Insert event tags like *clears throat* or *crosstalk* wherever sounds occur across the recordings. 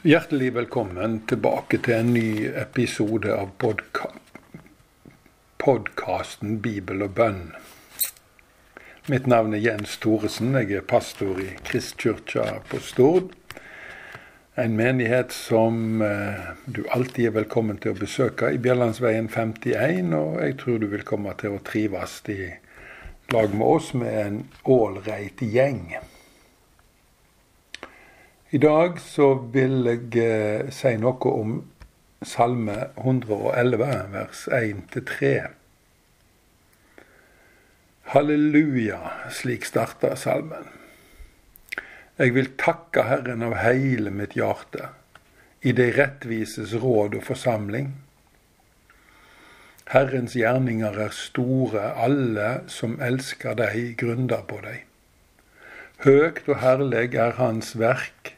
Hjertelig velkommen tilbake til en ny episode av podka podkasten Bibel og bønn. Mitt navn er Jens Thoresen. Jeg er pastor i Kristkirka på Stord. En menighet som eh, du alltid er velkommen til å besøke i Bjellandsveien 51. Og jeg tror du vil komme til å trives i lag med oss med en ålreit gjeng. I dag så vil jeg eh, si noe om Salme 111, vers 1-3. Halleluja, slik starter salmen. Jeg vil takke Herren av hele mitt hjerte, i de rettvises råd og forsamling. Herrens gjerninger er store, alle som elsker deg, grunder på deg. Høgt og herlig er Hans verk,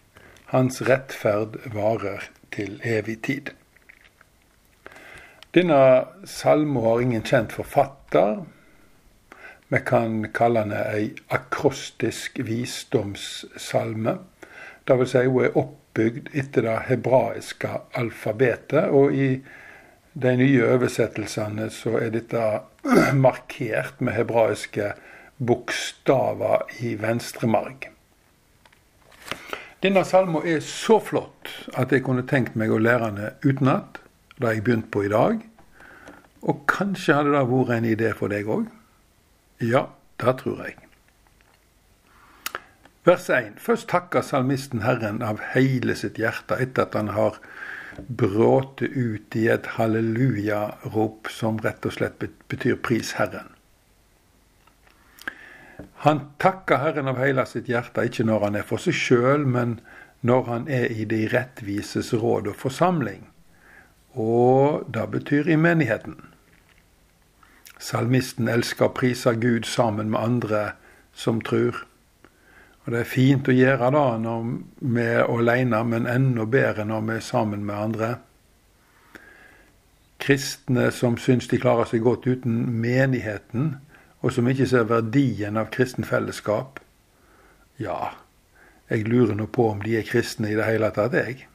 hans rettferd varer til evig tid. Denne salmen har ingen kjent forfatter. Vi kan kalle den ei akrostisk visdomssalme. Vil si hun er oppbygd etter det hebraiske alfabetet. Og i de nye oversettelsene så er dette *clears throat* markert med hebraiske bokstaver i venstre marg. Denne salmen er så flott at jeg kunne tenkt meg å lære den utenat. Det har jeg begynt på i dag. Og kanskje hadde det vært en idé for deg òg? Ja, det tror jeg. Vers 1. Først takker salmisten Herren av hele sitt hjerte etter at han har bråte ut i et halleluja-rop som rett og slett betyr pris Herren. Han takker Herren av hele sitt hjerte, ikke når han er for seg sjøl, men når han er i de rettvises råd og forsamling. Og det betyr i menigheten. Salmisten elsker å prise Gud sammen med andre som tror. Og det er fint å gjøre det når vi er alene, men enda bedre når vi er sammen med andre. Kristne som syns de klarer seg godt uten menigheten, og som ikke ser verdien av kristen fellesskap, ja, jeg lurer nå på om de er kristne i det hele tatt, jeg.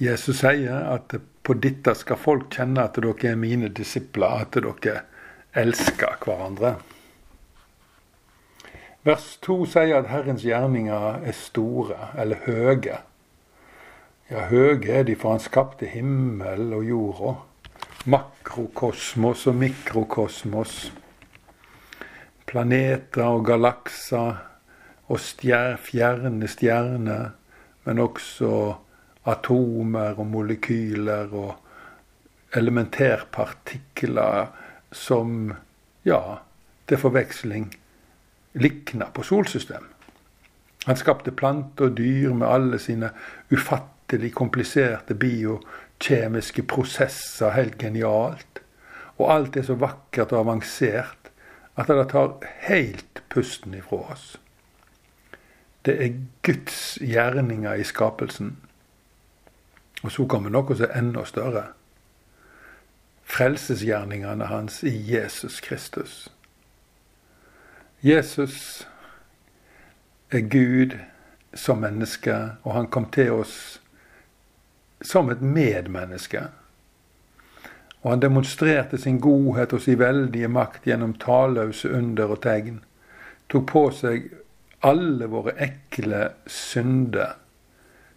Jesus sier at på dette skal folk kjenne at dere er mine disipler, at dere elsker hverandre. Vers 2 sier at Herrens gjerninger er store, eller høge. Ja, høge er de, for han skapte himmel og jorda makrokosmos og mikrokosmos. Planeter og galakser og stjer, fjerne stjerner, men også atomer og molekyler og elementærpartikler som, ja, til forveksling likner på solsystem. Han skapte planter og dyr med alle sine ufattelig kompliserte bio- kjemiske prosesser helt genialt. Og alt er så vakkert og avansert at det tar helt pusten ifra oss. Det er Guds gjerninger i skapelsen. Og så kommer noe som er enda større. Frelsesgjerningene hans i Jesus Kristus. Jesus er Gud som menneske, og han kom til oss som et medmenneske. Og han demonstrerte sin godhet og sin veldige makt gjennom talløse under og tegn. Tok på seg alle våre ekle synder.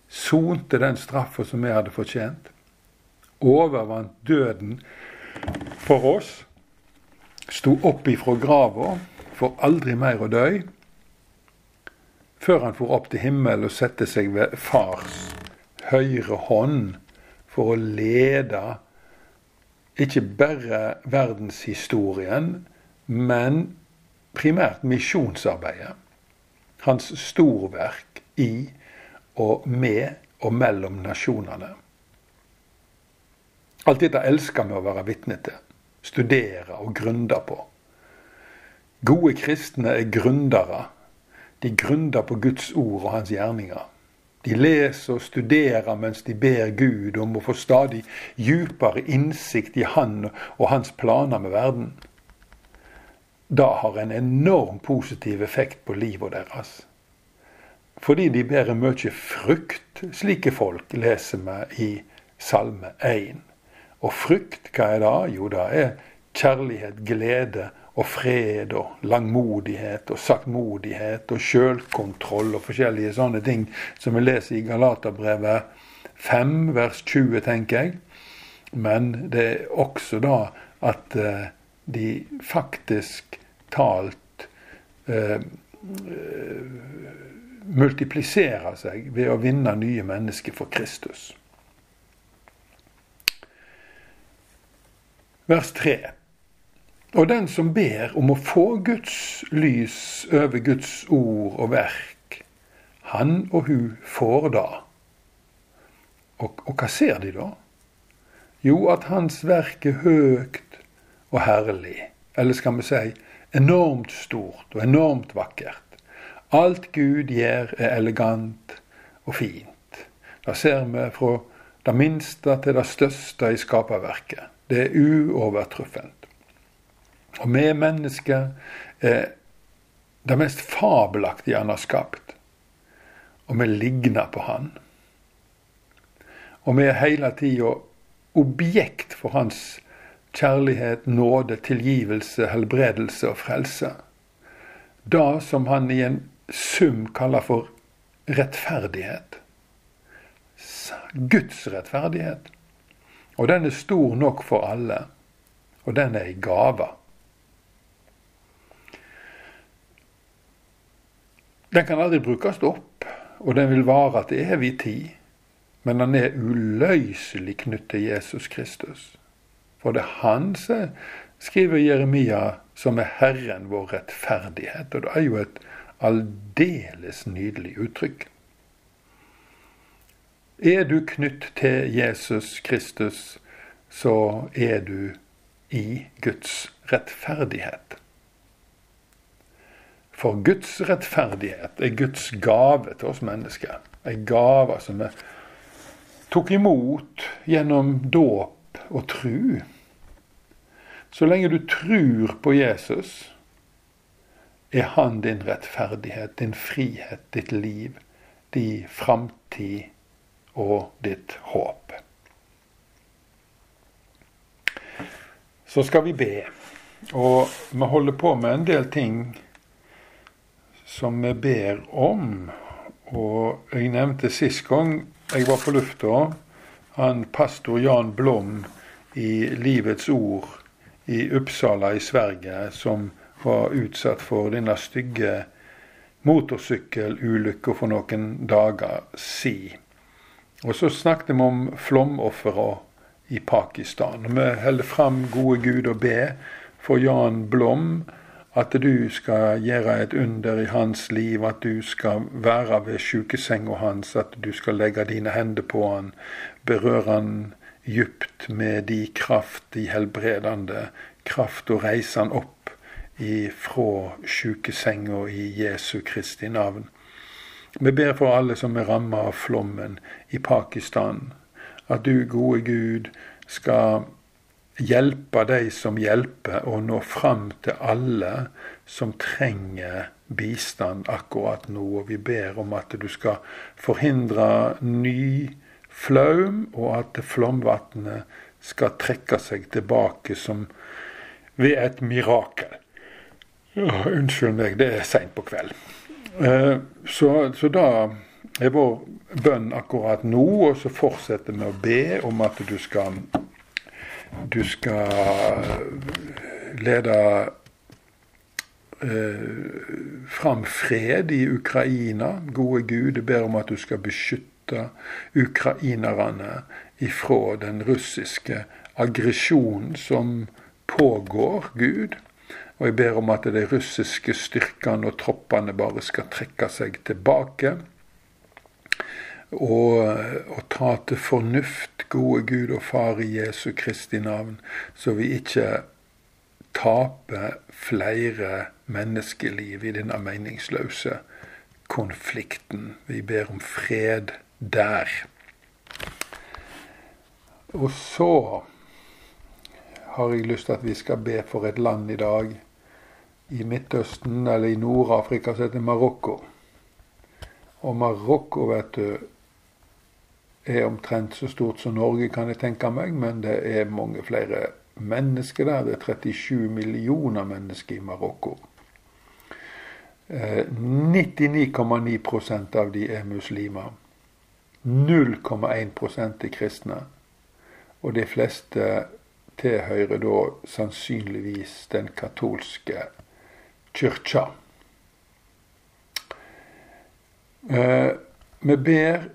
Sonte den straffa som vi hadde fortjent. Overvant døden for oss. Sto opp ifra grava for aldri mer å dø. Før han for opp til himmelen og sette seg ved Fars høyre hånd for å lede ikke bare verdenshistorien, men primært misjonsarbeidet. Hans storverk i og med og mellom nasjonene. Alt dette elsker vi å være vitne til, studere og grunne på. Gode kristne er grundere. De grunder på Guds ord og hans gjerninger. De leser og studerer mens de ber Gud om å få stadig djupere innsikt i Han og hans planer med verden. Da har en enorm positiv effekt på livet deres. fordi de bærer mye frukt, slike folk, leser vi i Salme 1. Og frukt, hva er det? Jo, det er kjærlighet, glede og fred og langmodighet og saktmodighet og sjølkontroll og forskjellige sånne ting som vi leser i Galaterbrevet 5, vers 20, tenker jeg. Men det er også da at uh, de faktisk talt eh, multipliserer seg ved å vinne nye mennesker for Kristus. Vers 3. Og den som ber om å få Guds lys over Guds ord og verk, han og hun får da. Og, og hva ser de da? Jo, at hans verk er høgt og herlig. Eller skal vi si enormt stort og enormt vakkert. Alt Gud gjør, er elegant og fint. Da ser vi fra det minste til det største i skaperverket. Det er uovertruffent. Og vi mennesker er det mest fabelaktige han har skapt. Og vi ligner på han. Og vi er hele tida objekt for hans kjærlighet, nåde, tilgivelse, helbredelse og frelse. Det som han i en sum kaller for rettferdighet. Guds rettferdighet. Og den er stor nok for alle. Og den er ei gave. Den kan aldri brukes opp, og den vil vare til evig tid. Men den er uløselig knyttet til Jesus Kristus. For det er han som skriver Jeremia, som er Herren vår rettferdighet. Og det er jo et aldeles nydelig uttrykk. Er du knytt til Jesus Kristus, så er du i Guds rettferdighet. For Guds rettferdighet er Guds gave til oss mennesker. En gave som vi tok imot gjennom dåp og tru. Så lenge du trur på Jesus, er han din rettferdighet, din frihet, ditt liv, din framtid og ditt håp. Så skal vi be. Og vi holder på med en del ting som vi ber om. Og jeg nevnte sist gang jeg var på lufta, han pastor Jan Blom i Livets Ord i Uppsala i Sverige, som var utsatt for denne stygge motorsykkelulykka for noen dager siden. Og så snakket vi om flomofre i Pakistan. Vi holder fram gode Gud og be for Jan Blom at du skal gjøre et under i hans liv, at du skal være ved sjukesenga hans, at du skal legge dine hender på han, berøre han djupt med de kraft, de helbredende kraft, og reise han opp ifra sjukesenga i Jesu Kristi navn. Vi ber for alle som er ramma av flommen i Pakistan, at du, gode Gud, skal hjelpe de som hjelper, og nå fram til alle som trenger bistand akkurat nå. Og vi ber om at du skal forhindre ny flaum, og at flomvannet skal trekke seg tilbake som ved et mirakel. Ja, unnskyld meg, det er seint på kveld. Eh, så, så, da er vår bønn akkurat nå, og så fortsetter vi å be om at du skal du skal lede eh, fram fred i Ukraina. Gode Gud, jeg ber om at du skal beskytte ukrainerne ifra den russiske aggresjonen som pågår, Gud. Og jeg ber om at de russiske styrkene og troppene bare skal trekke seg tilbake. Og, og ta til fornuft, gode Gud og Far i Jesu Kristi navn, så vi ikke taper flere menneskeliv i denne meningsløse konflikten. Vi ber om fred der. Og så har jeg lyst til at vi skal be for et land i dag i Midtøsten eller i Nord-Afrika som heter Marokko. Og Marokko, vet du, er omtrent så stort som Norge, kan jeg tenke meg, men det er mange flere mennesker der. Det er 37 millioner mennesker i Marokko. 99,9 eh, av de er muslimer. 0,1% er kristne. Og de fleste tilhører da sannsynligvis den katolske kyrkja. Eh, vi ber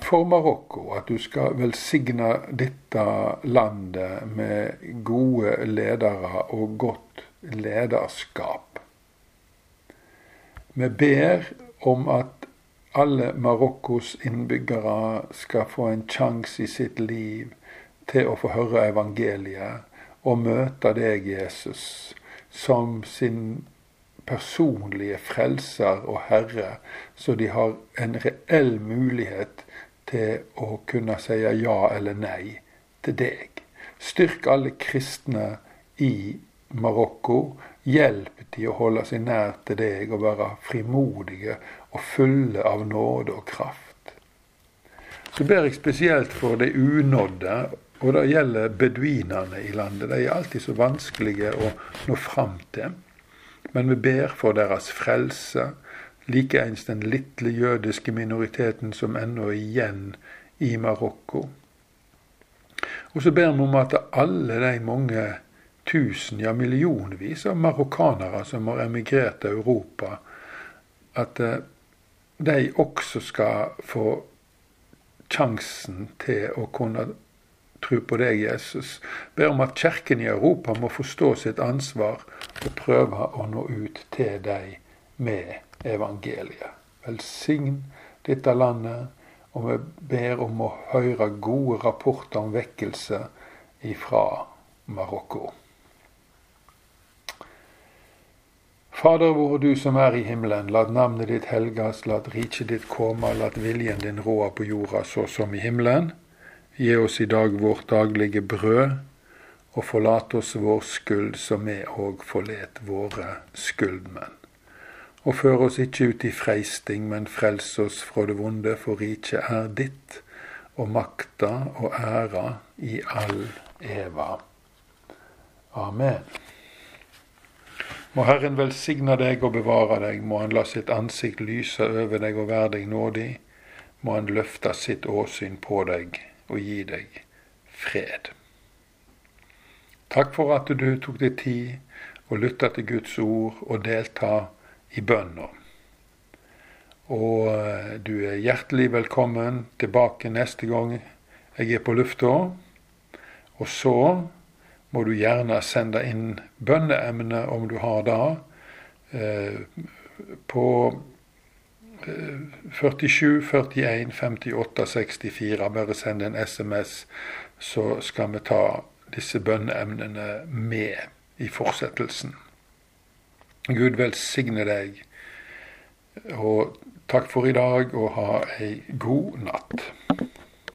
for Marokko at du skal velsigne dette landet med gode ledere og godt lederskap. Vi ber om at alle Marokkos innbyggere skal få en sjanse i sitt liv til å få høre evangeliet og møte deg, Jesus, som sin personlige frelser og herre, så de har en reell mulighet til å kunne si ja eller nei til deg. Styrk alle kristne i Marokko. Hjelp de å holde seg nær til deg og være frimodige og fulle av nåde og kraft. Så ber jeg spesielt for de unådde, og det gjelder beduinene i landet. De er alltid så vanskelige å nå fram til. Men vi ber for deres frelse, likeens den lille jødiske minoriteten som ennå er igjen i Marokko. Og så ber vi om at alle de mange tusen, ja millionvis av marokkanere som har emigrert til Europa, at eh, de også skal få sjansen til å kunne tro på deg, Jesus. Ber om at Kirken i Europa må forstå sitt ansvar og prøve å nå ut til deg med evangeliet. Velsign dette landet, og vi ber om å høre gode rapporter om vekkelse ifra Marokko. Fader vår, du som er i himmelen. La navnet ditt helgas, la riket ditt komme, la viljen din råde på jorda så som i himmelen. Gi oss i dag vårt daglige brød, og forlat oss vår skyld, som vi òg forlet våre skyldmenn. Og før oss ikke ut i freisting, men frels oss fra det vonde, for riket er ditt, og makta og æra i all eva. Amen. Må Herren velsigne deg og bevare deg, må Han la sitt ansikt lyse over deg og være deg nådig, må Han løfte sitt åsyn på deg og gi deg fred. Takk for at du tok deg tid og lytte til Guds ord og delta i bønna. Og eh, du er hjertelig velkommen tilbake neste gang jeg er på lufta. Og så må du gjerne sende inn bønneemne om du har det, eh, på 47 41 58 64. Bare send en SMS, så skal vi ta disse bønneemnene med i fortsettelsen. Gud velsigne deg. Og takk for i dag, og ha ei god natt.